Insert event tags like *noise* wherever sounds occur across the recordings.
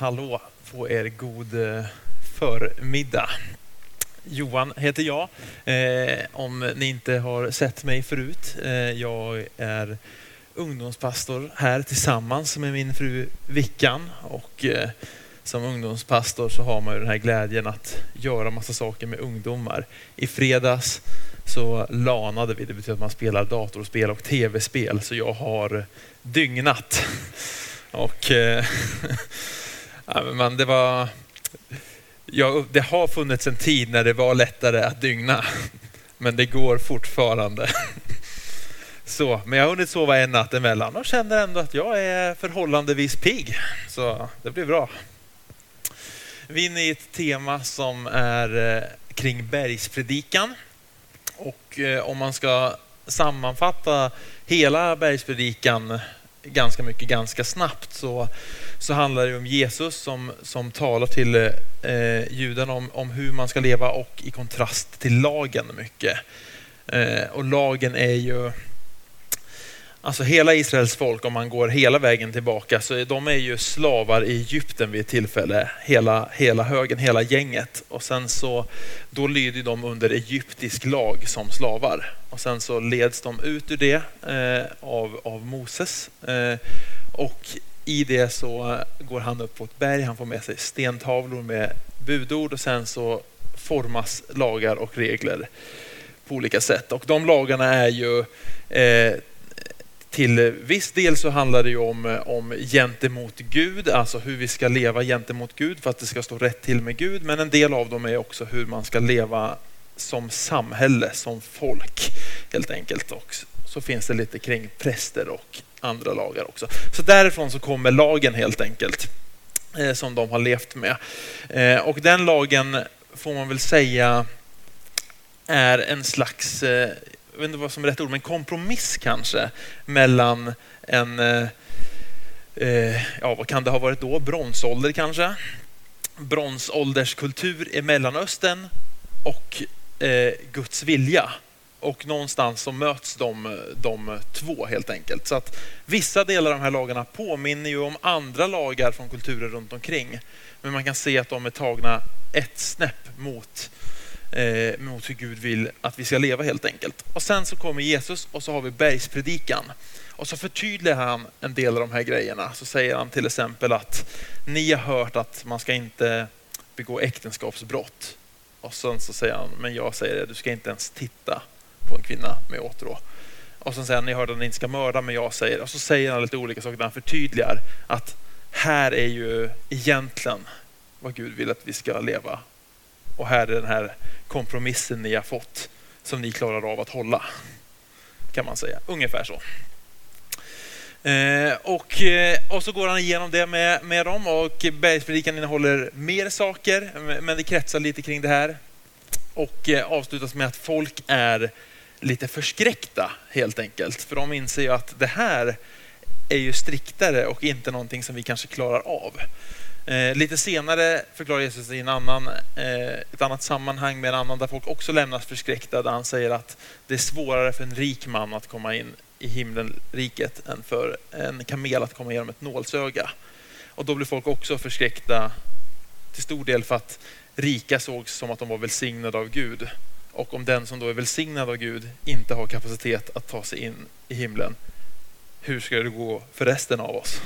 Hallå på er god eh, förmiddag. Johan heter jag, eh, om ni inte har sett mig förut. Eh, jag är ungdomspastor här tillsammans med min fru Vickan. Och, eh, som ungdomspastor så har man ju den här glädjen att göra massa saker med ungdomar. I fredags så lanade vi, det betyder att man spelar datorspel och tv-spel, så jag har dygnat. *laughs* Och eh, *laughs* men det, var, ja, det har funnits en tid när det var lättare att dygna, men det går fortfarande. Så, men jag har hunnit sova en natt emellan och känner ändå att jag är förhållandevis pigg. Så det blir bra. Vi är inne i ett tema som är eh, kring bergspredikan. Och eh, om man ska sammanfatta hela bergspredikan ganska mycket ganska snabbt så, så handlar det om Jesus som, som talar till eh, judarna om, om hur man ska leva och i kontrast till lagen mycket. Eh, och lagen är ju Alltså hela Israels folk, om man går hela vägen tillbaka, så de är ju slavar i Egypten vid ett tillfälle. Hela, hela högen, hela gänget. Och sen så, då lyder de under egyptisk lag som slavar. Och sen så leds de ut ur det eh, av, av Moses. Eh, och i det så går han upp på ett berg, han får med sig stentavlor med budord och sen så formas lagar och regler på olika sätt. Och de lagarna är ju eh, till viss del så handlar det ju om, om gentemot Gud, alltså hur vi ska leva gentemot Gud för att det ska stå rätt till med Gud. Men en del av dem är också hur man ska leva som samhälle, som folk helt enkelt. Och så finns det lite kring präster och andra lagar också. Så därifrån så kommer lagen helt enkelt eh, som de har levt med. Eh, och den lagen får man väl säga är en slags eh, jag vet inte vad som är rätt ord, men kompromiss kanske mellan en, ja vad kan det ha varit då, bronsålder kanske? Bronsålderskultur i Mellanöstern och Guds vilja. Och någonstans så möts de, de två helt enkelt. Så att vissa delar av de här lagarna påminner ju om andra lagar från kulturer runt omkring. Men man kan se att de är tagna ett snäpp mot eh, mot hur Gud vill att vi ska leva helt enkelt. Och sen så kommer Jesus och så har vi bergspredikan. Och så förtydligar han en del av de här grejerna. Så säger han till exempel att ni har hört att man ska inte begå äktenskapsbrott. Och sen så säger han, men jag säger det, du ska inte ens titta på en kvinna med åtrå. Och sen säger han, ni hörde att ni inte ska mörda, men jag säger. Och så säger han lite olika saker där han förtydligar att här är ju egentligen vad Gud vill att vi ska leva. Och här är den här kompromissen ni har fått som ni klarar av att hålla. Kan man säga, ungefär så. Eh, och, eh, och så går han igenom det med, med dem och bergspredikan innehåller mer saker, men det kretsar lite kring det här. Och eh, avslutas med att folk är lite förskräckta helt enkelt. För de inser ju att det här är ju striktare och inte någonting som vi kanske klarar av. Eh, lite senare förklarar Jesus i en annan, eh, ett annat sammanhang med en annan där folk också lämnas förskräckta. Där han säger att det är svårare för en rik man att komma in i himmelriket än för en kamel att komma igenom ett nålsöga. Och då blir folk också förskräckta till stor del för att rika sågs som att de var välsignade av Gud. Och om den som då är välsignad av Gud inte har kapacitet att ta sig in i himlen, hur ska det gå för resten av oss?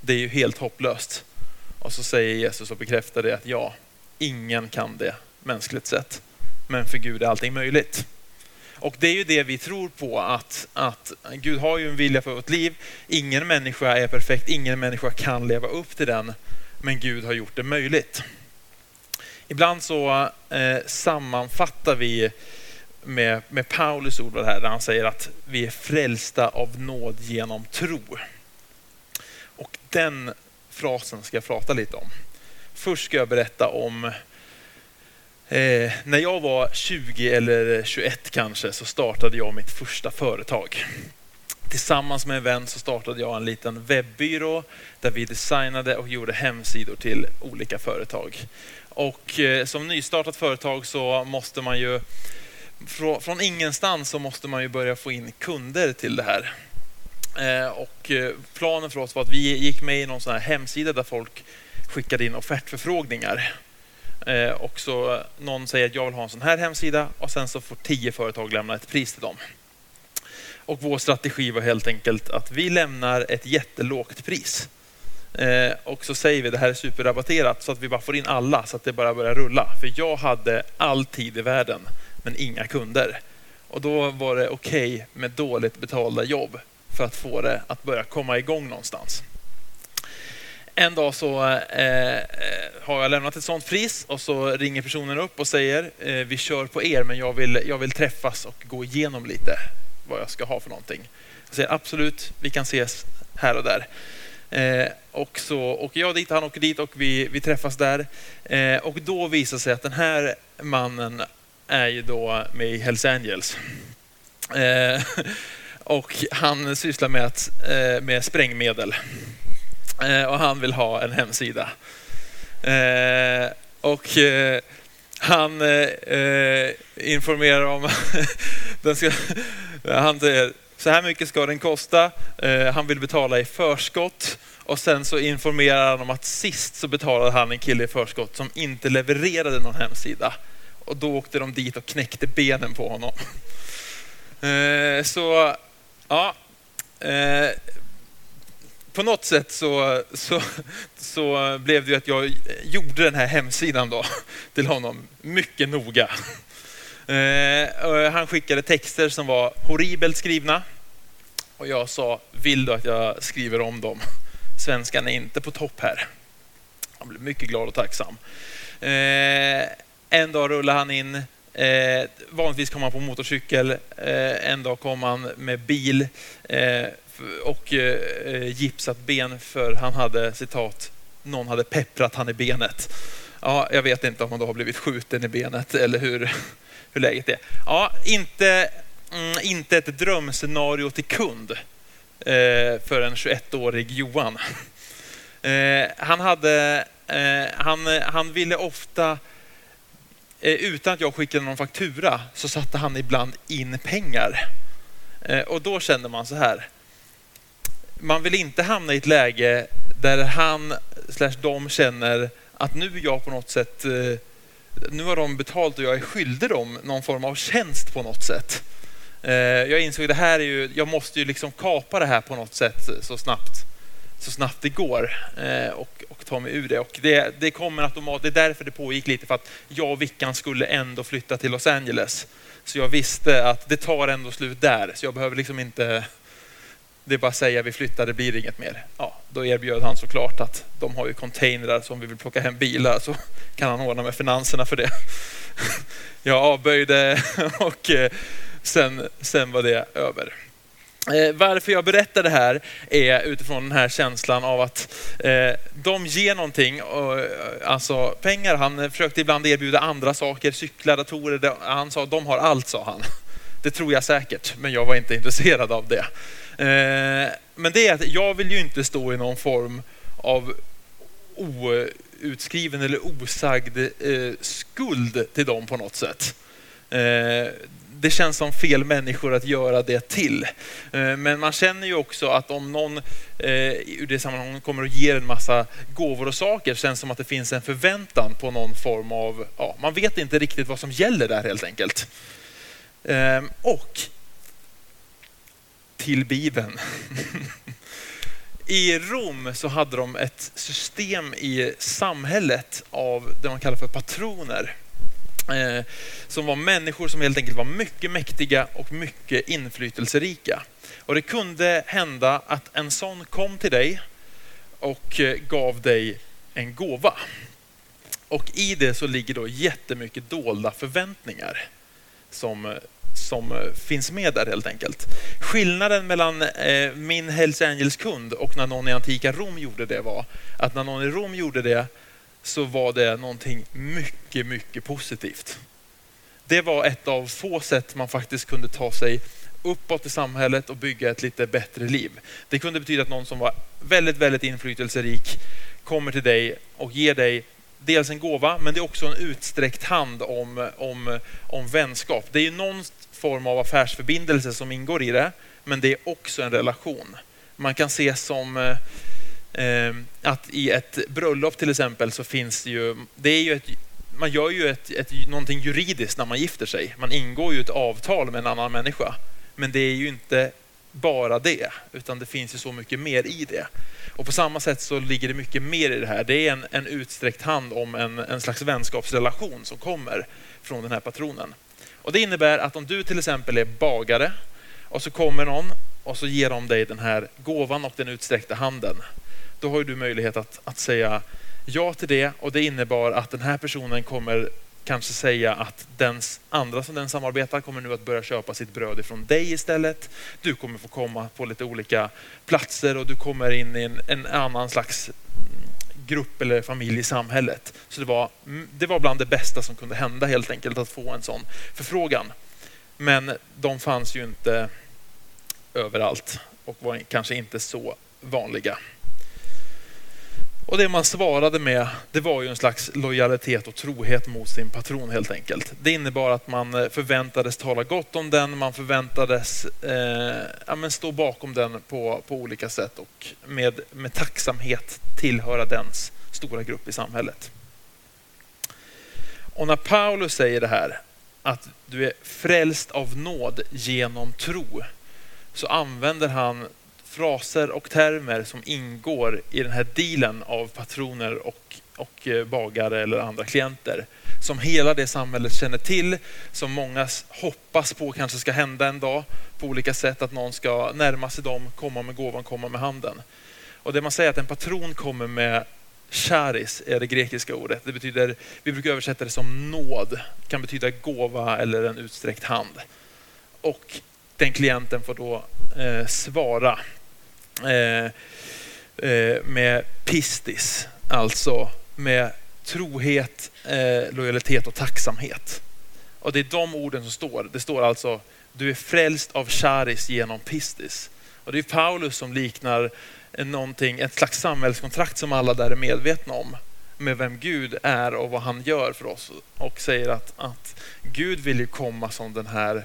Det är ju helt hopplöst. Och så säger Jesus och bekräftar det att ja, ingen kan det mänskligt sett. Men för Gud är allting möjligt. Och det är ju det vi tror på att, att Gud har ju en vilja för vårt liv. Ingen människa är perfekt, ingen människa kan leva upp till den. Men Gud har gjort det möjligt. Ibland så eh, sammanfattar vi med, med Paulus ord här, där han säger att vi är frälsta av nåd genom tro. Och den frasen ska jag prata lite om. Först ska jag berätta om eh, när jag var 20 eller 21 kanske så startade jag mitt första företag. Tillsammans med en vän så startade jag en liten webbyrå där vi designade och gjorde hemsidor till olika företag. Och eh, som nystartat företag så måste man ju från, ingenstans så måste man ju börja få in kunder till det här. Eh, och eh, planen för oss var att vi gick med i någon sån här hemsida där folk skickade in offertförfrågningar. Och så någon säger att jag vill ha en sån här hemsida och sen så får tio företag lämna ett pris till dem. Och vår strategi var helt enkelt att vi lämnar ett jättelågt pris. Eh, och så säger vi det här är superrabatterat så att vi bara får in alla så att det bara börjar rulla. För jag hade all tid i världen men inga kunder. Och då var det okej okay med dåligt betalda jobb för att få det att börja komma igång någonstans. En dag så eh, eh har jag lämnat ett sånt pris och så ringer personen upp och säger eh, vi kör på er men jag vill, jag vill träffas och gå igenom lite vad jag ska ha för någonting. Jag säger absolut, vi kan ses här och där. Eh, och så åker jag dit, han åker dit och vi, vi träffas där. Eh, och då visar sig att den här mannen är ju då med i Hells Angels. Eh, *laughs* och han sysslar med, att, eh, med sprängmedel. Eh, och han vill ha en hemsida. Eh, och han informerar om... *laughs* den ska, han säger så här mycket ska den kosta. Eh, han vill betala i förskott. Och sen så informerar han om att sist så betalade han en kille i förskott som inte levererade någon hemsida. Och då åkte de dit och knäckte benen på honom. Eh, så ja, eh, på något sätt så, så, så blev det ju att jag gjorde den här hemsidan då till honom mycket noga. Han skickade texter som var horribelt skrivna och jag sa, vill du att jag skriver om dem? Svenskan är inte på topp här. Han blev mycket glad och tacksam. Eh, en dag rullade han in Eh, vanligtvis kom han på motorcykel, eh, en dag kom han med bil. Eh, och eh, gipsat ben för han hade citat, någon hade pepprat han i benet. Ja, jag vet inte om han då har blivit skjuten i benet eller hur, hur läget är. Ja, inte, mm, inte ett drömscenario till kund eh, för en 21-årig Johan. *laughs* Eh, han, hade, eh, han, han ville ofta eh, utan att jag skickade någon faktura så satte han ibland in pengar. Eh, och då kände man så här, man vill inte hamna i ett läge där han slash de känner att nu är jag på något sätt, eh, nu har de betalt och jag är skyldig dem någon form av tjänst på något sätt. Eh, jag insåg att det här är ju, jag måste ju liksom kapa det här på något sätt så snabbt, så snabbt det går eh, och, och ta mig ur det. Och det, det kommer automatiskt, det är därför det pågick lite för att jag och Vickan skulle ändå flytta till Los Angeles. Så jag visste att det tar ändå slut där, så jag behöver liksom inte det är bara att säga vi flyttar, det blir inget mer. Ja, då erbjöd han såklart att de har ju containrar som vi vill plocka hem bilar så kan han ordna med finanserna för det. *laughs* Jag avböjde *laughs* och eh, sen, sen var det över. Eh, varför jag berättar det här är utifrån den här känslan av att eh, de ger någonting, eh, alltså pengar. Han försökte ibland erbjuda andra saker, cyklar, datorer. Han sa de har allt, sa han. Det tror jag säkert, men jag var inte intresserad av det. Men det är att jag vill ju inte stå i någon form av outskriven eller osagd skuld till dem på något sätt. Det känns som fel människor att göra det till. Eh, men man känner ju också att om någon eh, ur det sammanhanget kommer och ger en massa gåvor och saker känns som att det finns en förväntan på någon form av, ja, man vet inte riktigt vad som gäller där helt enkelt. Eh, och till Bibeln. *laughs* I Rom så hade de ett system i samhället av det man kallar för patroner. Eh, som var människor som helt enkelt var mycket mäktiga och mycket inflytelserika. Och det kunde hända att en sån kom till dig och eh, gav dig en gåva. Och i det så ligger då jättemycket dolda förväntningar som eh, som eh, finns med där helt enkelt. Skillnaden mellan eh, min Hells Angels-kund och när någon i antika Rom gjorde det var att när någon i Rom gjorde det så var det någonting mycket, mycket positivt. Det var ett av få sätt man faktiskt kunde ta sig uppåt i samhället och bygga ett lite bättre liv. Det kunde betyda att någon som var väldigt, väldigt inflytelserik kommer till dig och ger dig dels en gåva, men det är också en utsträckt hand om, om, om vänskap. Det är ju någon form av affärsförbindelse som ingår i det, men det är också en relation. Man kan se som, eh, Ehm, att i ett bröllop till exempel så finns det ju, det är ju ett, man gör ju ett, ett, någonting juridiskt när man gifter sig. Man ingår ju ett avtal med en annan människa. Men det är ju inte bara det, utan det finns ju så mycket mer i det. Och på samma sätt så ligger det mycket mer i det här. Det är en, en utsträckt hand om en, en slags vänskapsrelation som kommer från den här patronen. Och Det innebär att om du till exempel är bagare och så kommer någon och så ger de dig den här gåvan och den utsträckta handen. Då har du möjlighet att, att säga ja till det och det innebar att den här personen kommer kanske säga att den andra som den samarbetar kommer nu att börja köpa sitt bröd ifrån dig istället. Du kommer få komma på lite olika platser och du kommer in i en, en annan slags mm, grupp eller familj i samhället. Så det var, mm, det var bland det bästa som kunde hända helt enkelt att få en sån förfrågan. Men de fanns ju inte överallt och var kanske inte så vanliga. Och det man svarade med, det var ju en slags lojalitet och trohet mot sin patron helt enkelt. Det innebar att man eh, förväntades tala gott om den, man förväntades eh, ja, men stå bakom den på, på olika sätt och med, med tacksamhet tillhöra dens stora grupp i samhället. Och när Paulus säger det här, att du är frälst av nåd genom tro, så använder han fraser och termer som ingår i den här dealen av patroner och, och eh, bagare eller andra klienter. Som hela det samhället känner till, som många hoppas på kanske ska hända en dag på olika sätt, att någon ska närma sig dem, komma med gåvan, komma med handen. Och det man säger att en patron kommer med charis är det grekiska ordet. Det betyder, vi brukar översätta det som nåd, det kan betyda gåva eller en utsträckt hand. Och den klienten får då eh, svara Eh, eh, med pistis, alltså med trohet, eh, lojalitet och tacksamhet. Och det är de orden som står. Det står alltså, du är frälst av charis genom pistis. Och det är Paulus som liknar någonting, ett slags samhällskontrakt som alla där är medvetna om med vem Gud är och vad han gör för oss. Och säger att, att Gud vill ju komma som den här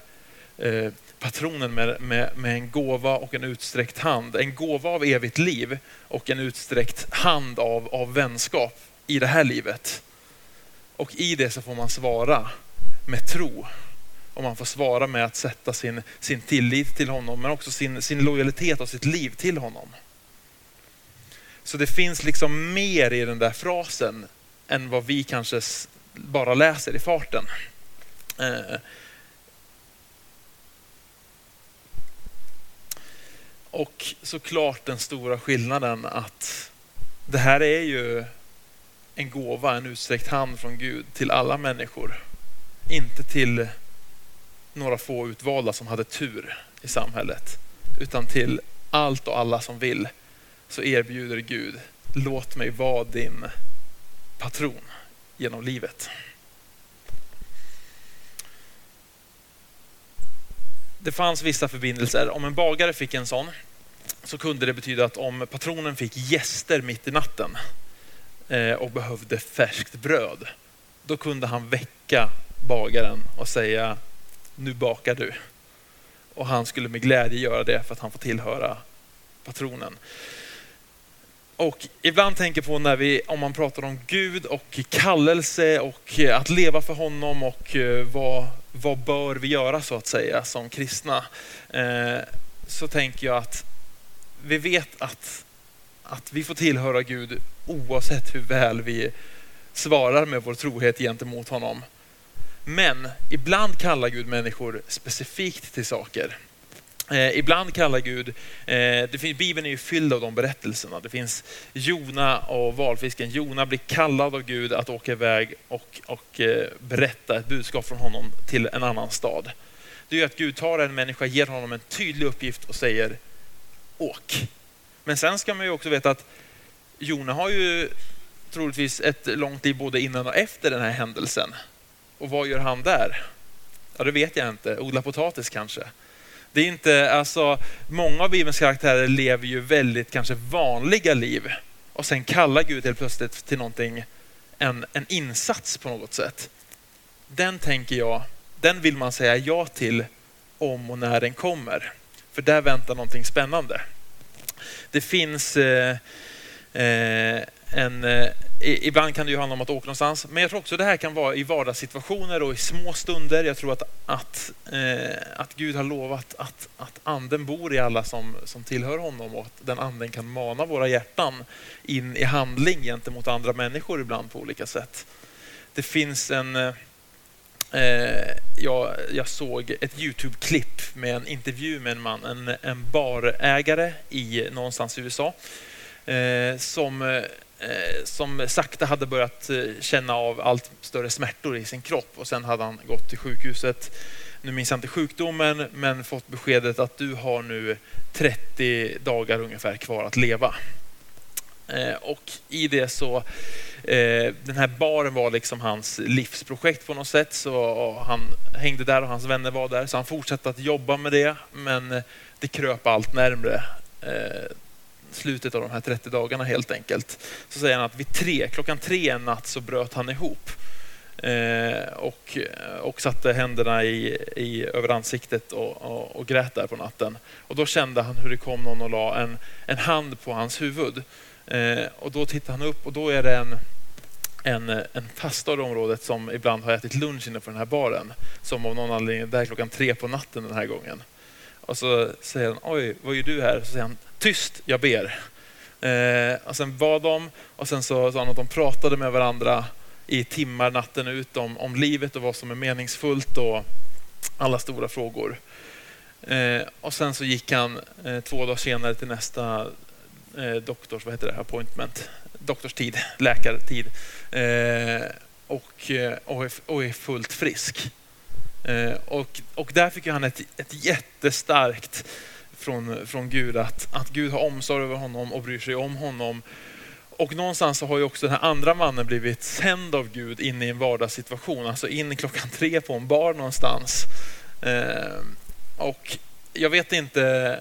eh, patronen med, med, med, en gåva och en utsträckt hand. En gåva av evigt liv och en utsträckt hand av, av vänskap i det här livet. Och i det så får man svara med tro. Och man får svara med att sätta sin, sin tillit till honom men också sin, sin lojalitet och sitt liv till honom. Så det finns liksom mer i den där frasen än vad vi kanske bara läser i farten. Eh, Och såklart den stora skillnaden att det här är ju en gåva, en utsträckt hand från Gud till alla människor. Inte till några få utvalda som hade tur i samhället. Utan till allt och alla som vill så erbjuder Gud, låt mig vara din patron genom livet. Det fanns vissa förbindelser. Om en bagare fick en sån så kunde det betyda att om patronen fick gäster mitt i natten eh, och behövde färskt bröd, då kunde han väcka bagaren och säga nu bakar du. Och han skulle med glädje göra det för att han får tillhöra patronen. Och ibland tänker på när vi, om man pratar om Gud och kallelse och eh, att leva för honom och eh, vad, vad bör vi göra så att säga som kristna? Eh, så tänker jag att vi vet att, att vi får tillhöra Gud oavsett hur väl vi svarar med vår trohet gentemot honom. Men ibland kallar Gud människor specifikt till saker. Eh, ibland kallar Gud, eh, det finns, Bibeln är ju fylld av de berättelserna. Det finns Jona och valfisken. Jona blir kallad av Gud att åka iväg och, och eh, berätta ett budskap från honom till en annan stad. Det är att Gud tar en människa, ger honom en tydlig uppgift och säger åk. Men sen ska man ju också veta att Jona har ju troligtvis ett långt liv både innan och efter den här händelsen. Och vad gör han där? Ja, det vet jag inte. Odla potatis kanske. Det är inte, alltså, många av Bibelns karaktärer lever ju väldigt kanske vanliga liv och sen kallar Gud helt plötsligt till någonting, en, en insats på något sätt. Den tänker jag, den vill man säga ja till om och när den kommer. För där väntar någonting spännande. Det finns, eh, Eh, en, eh, ibland kan det ju handla om att åka någonstans, men jag tror också det här kan vara i vardagssituationer och i små stunder. Jag tror att, att, eh, att Gud har lovat att, att anden bor i alla som, som tillhör honom och att den anden kan mana våra hjärtan in i handling gentemot andra människor ibland på olika sätt. Det finns en... Eh, eh jag, jag, såg ett Youtube-klipp med en intervju med en man, en, en barägare i någonstans i USA eh, som, eh, Eh, som sakta hade börjat eh, känna av allt större smärtor i sin kropp och sen hade han gått till sjukhuset. Nu minns jag inte sjukdomen, men fått beskedet att du har nu 30 dagar ungefär kvar att leva. Eh, och i det så den här baren var liksom hans livsprojekt på något sätt. Så han hängde där och hans vänner var där. Så han fortsatte att jobba med det. Men det kröp allt närmre slutet av de här 30 dagarna helt enkelt. Så säger han att vid tre, klockan tre en natt så bröt han ihop. Eh, och, eh, och satte händerna i, i, över ansiktet och, och, och, grät där på natten. Och då kände han hur det kom någon och la en, en hand på hans huvud. Eh, och då tittar han upp och då är det en, en, en pastor i området som ibland har ätit lunch inne på den här baren. Som av någon anledning är där klockan tre på natten den här gången. Och så säger han, oj, vad gör du här? Så säger han, tyst, jag ber. Eh, och sen bad de och sen så sa han att de pratade med varandra i timmar natten ut om, om livet och vad som är meningsfullt och alla stora frågor. Eh, och sen så gick han eh, två dagar senare till nästa eh, doktors, vad heter det, appointment, doktorstid, läkartid eh, och, eh, och, är, och är fullt frisk. Eh, och, och där fick han ett, ett jättestarkt från, från Gud, att, att Gud har omsorg över honom och bryr sig om honom. Och någonstans så har ju också den här andra mannen blivit sänd av Gud in i en vardagssituation, alltså in klockan tre på en bar någonstans. Eh, och jag vet inte,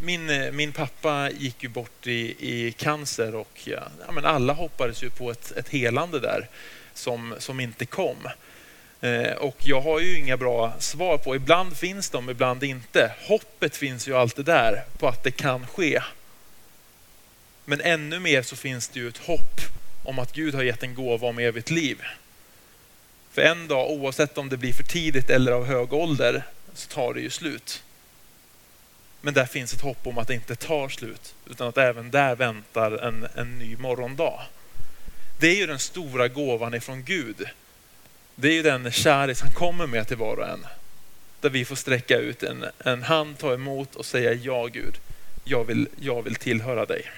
min, min pappa gick ju bort i, i cancer och ja, men alla hoppades ju på ett, ett helande där som, som inte kom. Eh, och jag har ju inga bra svar på, ibland finns de, ibland inte. Hoppet finns ju alltid där på att det kan ske. Men ännu mer så finns det ju ett hopp om att Gud har gett en gåva om evigt liv. För en dag, oavsett om det blir för tidigt eller av hög ålder, så tar det ju slut. Men där finns ett hopp om att det inte tar slut, utan att även där väntar en, en ny morgondag. Det är ju den stora gåvan ifrån Gud det är ju den kärlek han kommer med till var och en. Där vi får sträcka ut en, en hand, ta emot och säga ja Gud, jag vill, jag vill tillhöra dig.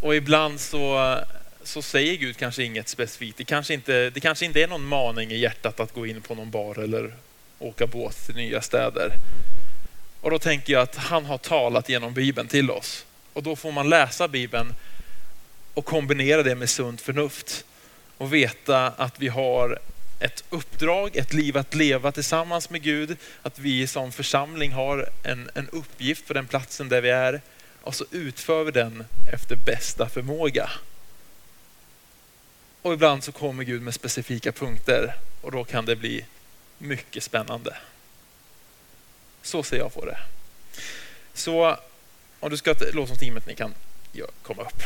Och ibland så, så säger Gud kanske inget specifikt. Det kanske, inte, det kanske inte är någon maning i hjärtat att gå in på någon bar eller åka båt till nya städer. Och då tänker jag att han har talat genom Bibeln till oss. Och då får man läsa Bibeln och kombinera det med sunt förnuft och veta att vi har ett uppdrag, ett liv att leva tillsammans med Gud, att vi som församling har en, en uppgift på den platsen där vi är och så utför vi den efter bästa förmåga. Och ibland så kommer Gud med specifika punkter och då kan det bli mycket spännande. Så ser jag på det. Så om du ska till lovsångsteamet, ni kan komma upp.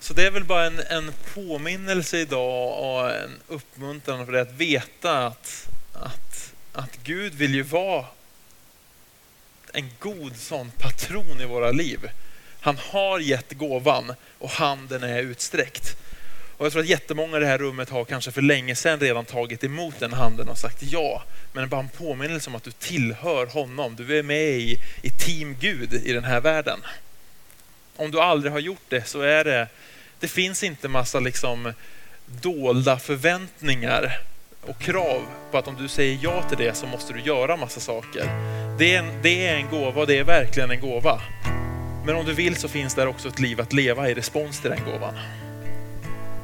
Så det är väl bara en, en påminnelse idag och en uppmuntran för dig att veta att, att, att Gud vill ju vara en god sån patron i våra liv. Han har gett gåvan och handen är utsträckt. Och jag tror att jättemånga i det här rummet har kanske för länge sedan redan tagit emot den handen och sagt ja. Men det är bara en påminnelse om att du tillhör honom. Du är med i, i team Gud i den här världen. Om du aldrig har gjort det så är det det finns inte massa liksom dolda förväntningar och krav på att om du säger ja till det så måste du göra massa saker. Det är en, det är en gåva och det är verkligen en gåva. Men om du vill så finns där också ett liv att leva i respons till den gåvan.